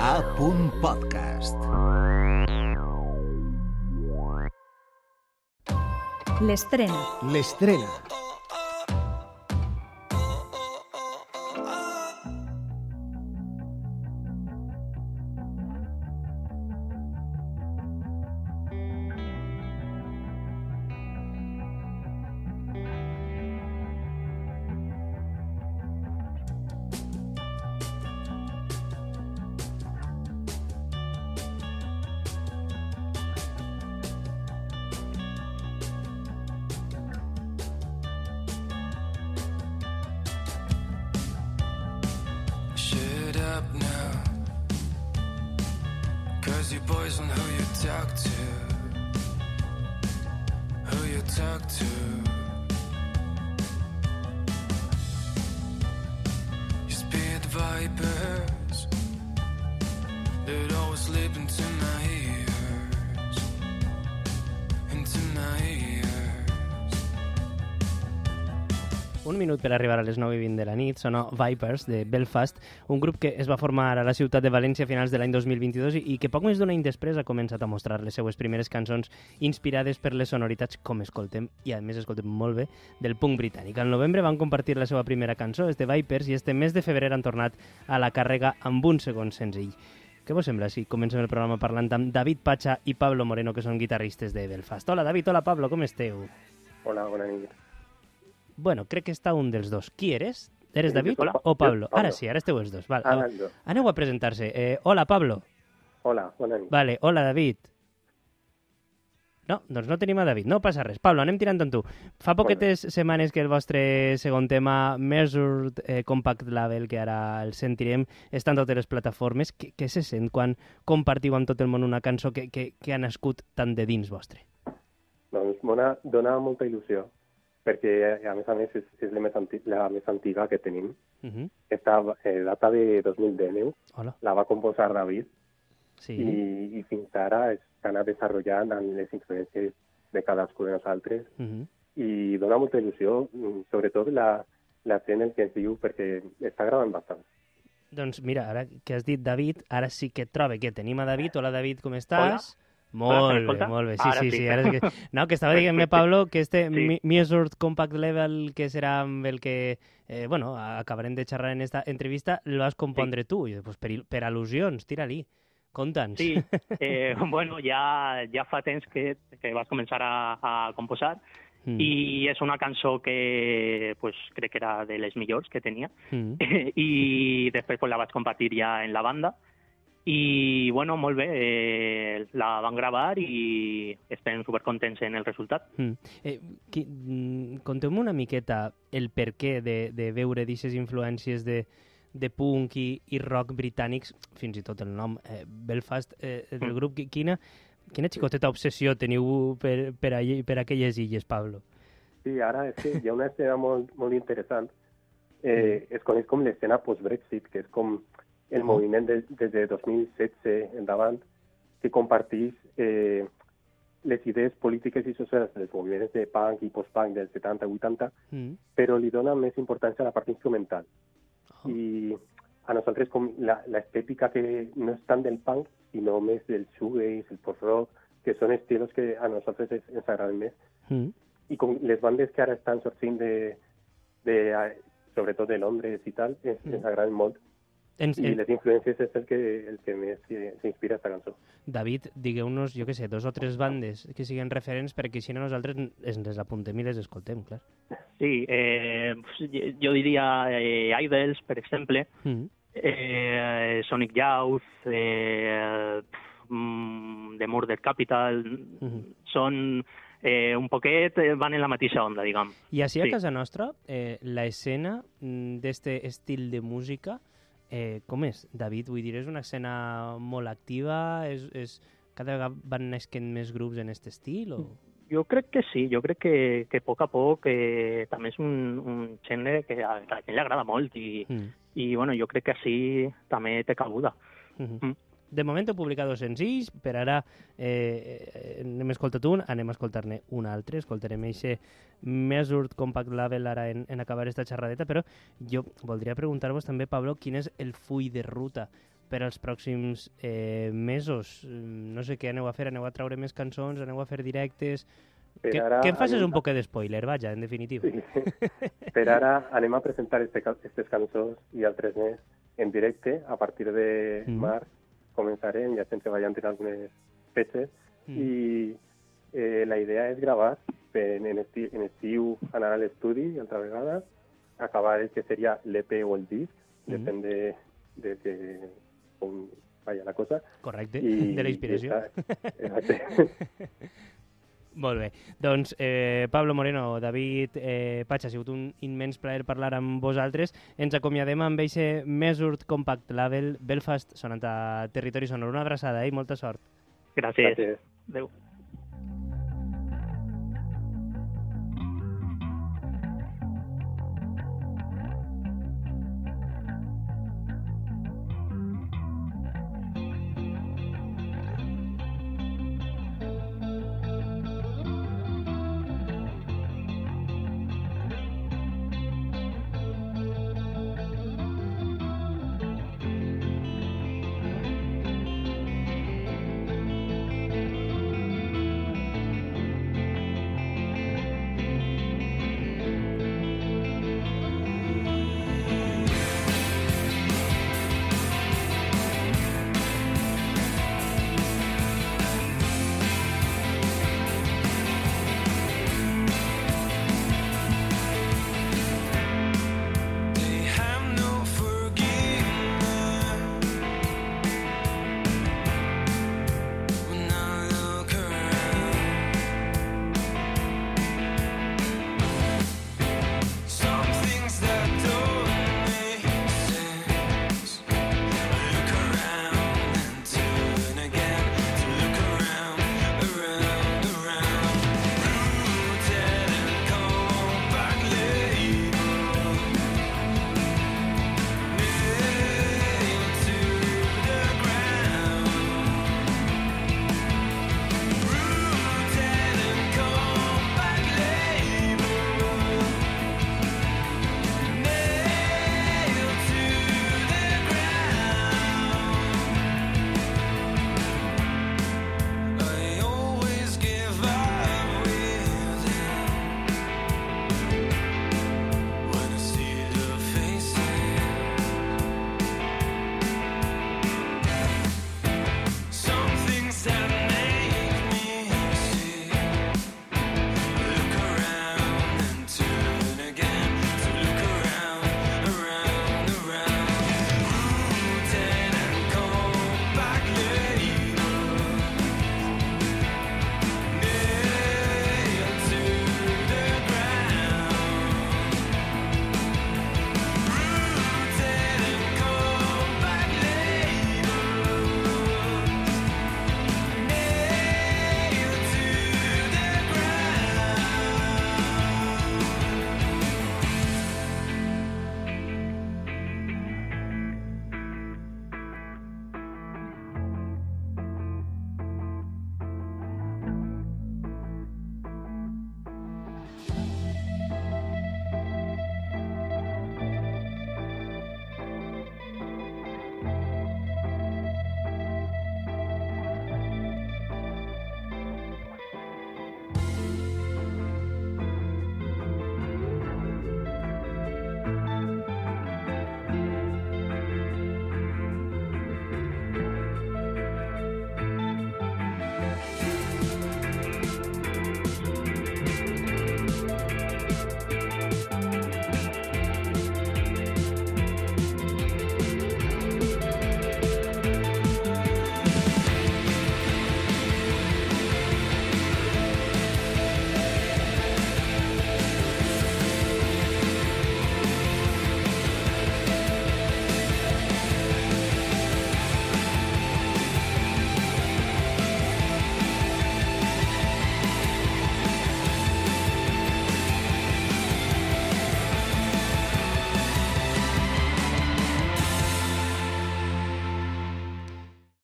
A. Podcast. L'estrena. L'estrena. Cause you boys on who you talk to. Who you talk to. Vipers that always slip into Un minut per arribar a les 9 i 20 de la nit, sona Vipers, de Belfast, un grup que es va formar a la ciutat de València a finals de l'any 2022 i, que poc més d'un any després ha començat a mostrar les seues primeres cançons inspirades per les sonoritats, com escoltem, i a més escoltem molt bé, del punk britànic. Al novembre van compartir la seva primera cançó, este Vipers, i este mes de febrer han tornat a la càrrega amb un segon senzill. Què vos sembla si comencem el programa parlant amb David Pacha i Pablo Moreno, que són guitarristes de Belfast? Hola, David, hola, Pablo, com esteu? Hola, bona nit. Bueno, crec que està un dels dos. Qui eres? Eres David hola. o Pablo? Pablo. Ara sí, ara esteu els dos. Val. Ara. Aneu a presentar-se. Eh, hola, Pablo. Hola, bona nit. Vale, hola, David. No, doncs no tenim a David. No passa res. Pablo, anem tirant amb tu. Fa poquetes setmanes que el vostre segon tema, Measured eh, Compact Label, que ara el sentirem, està en totes les plataformes. Què, què se sent quan compartiu amb tot el món una cançó que, que, que ha nascut tant de dins vostre? Doncs dona, dona molta il·lusió, perquè a més a més és, és la, més anti, la més antiga que tenim. Uh -huh. Esta eh, data de 2010, Hola. la va composar David Sí. i, i fins ara s'ha anat desenvolupant amb les influències de cadascú de nosaltres Uh -huh. i dona molta il·lusió, mm, sobretot la, la gent el que ens diu, perquè està gravant bastant. Doncs mira, ara que has dit David, ara sí que et trobe que tenim a David. Hola, David, com estàs? Hola, Molt bé, molt bé. Sí, Ara sí, sí. sí. Ara és que... No, que estava dient-me, Pablo, que este Sí. Measured Compact Level, que serà amb el que, eh, bueno, acabarem de xerrar en esta entrevista, lo vas compondre tu. I pues, per, per al·lusions, tira-li. Conta'ns. Sí, eh, bueno, ja, ja fa temps que, que vas començar a, a composar Mm. i és una cançó que pues, crec que era de les millors que tenia Mm. i després pues, la vaig compartir ja en la banda i bueno, molt bé, eh, la van gravar i estem supercontents en el resultat. Mm. Eh, qui, mm, Conteu-me una miqueta el per què de, de veure d'aquestes influències de, de punk i, i rock britànics, fins i tot el nom, eh, Belfast, eh, del Mm. grup, qui- quina, quina xicoteta obsessió teniu per, per, allí, per aquelles illes, Pablo? Sí, ara és que hi ha una escena molt, molt interessant. Eh, es coneix com l'escena post-Brexit, que és com el Mhm. moviment de, des de 2016 endavant, que compartís eh, les idees polítiques i socials dels moviments de punk i post-punk dels 70-80, Mm. però li dona més importància a la part instrumental. Oh. I a nosaltres com la- l'estètica que no és tant del punk, sinó més del shoegaze, el post-rock, que són estilos que a nosaltres ens, ens agraden més. Mm. i com les bandes que ara estan sortint de, de eh, sobretot de Londres i tal, ens, Mm. ens agraden molt. Ens, I eh, les influències és el que, el que més s'inspira a esta cançó. David, digueu-nos, jo què sé, dos o tres bandes que siguin referents perquè si no nosaltres ens les apuntem i les escoltem, clar. Sí, eh, jo diria eh, Idols, per exemple, Mm. eh, Sonic Youth, eh, mm, The Murder Capital, Mhm. són eh, un poquet, eh, van en la mateixa onda, diguem. I així a Sí. casa nostra, eh, la escena mm, d'este estil de música, eh, com és, David? Vull dir, és una escena molt activa? És, és... Cada vegada van nasquent més grups en aquest estil? O... Jo crec que sí, jo crec que, que a poc a poc eh, també és un, un gènere que a, la gent li agrada molt i, Mm. i bueno, jo crec que així també té cabuda. Mhm. Mm. De moment heu publicat dos senzills, per ara eh, eh, n'hem escoltat un, anem a escoltar-ne un altre, escoltarem eixe Measured Compact Label ara en, en acabar esta xerradeta, però jo voldria preguntar-vos també, Pablo, quin és el full de ruta per als pròxims eh, mesos? Mm, No sé què aneu a fer, aneu a treure més cançons, aneu a fer directes... Per que, ara que em facis un poc de spoiler, vaja, en definitiva. Sí. per ara anem a presentar este, aquestes cançons i altres més en directe. A partir de Mhm. març començarem, ja estem treballant en algunes peces Mm. i eh, la idea és gravar en, en, esti, en estiu anar a l'estudi altra vegada, acabar el que seria l'EP o el disc, depèn de, com vaya la cosa. Correcte, I, de la inspiració. Exacte. Molt bé. Doncs, eh, Pablo Moreno, David eh, Patx, ha sigut un immens plaer parlar amb vosaltres. Ens acomiadem amb eixe Measured Compact Label Belfast sonant a Territori Sonor. Una abraçada eh, i molta sort. Gràcies. Gràcies. Adéu.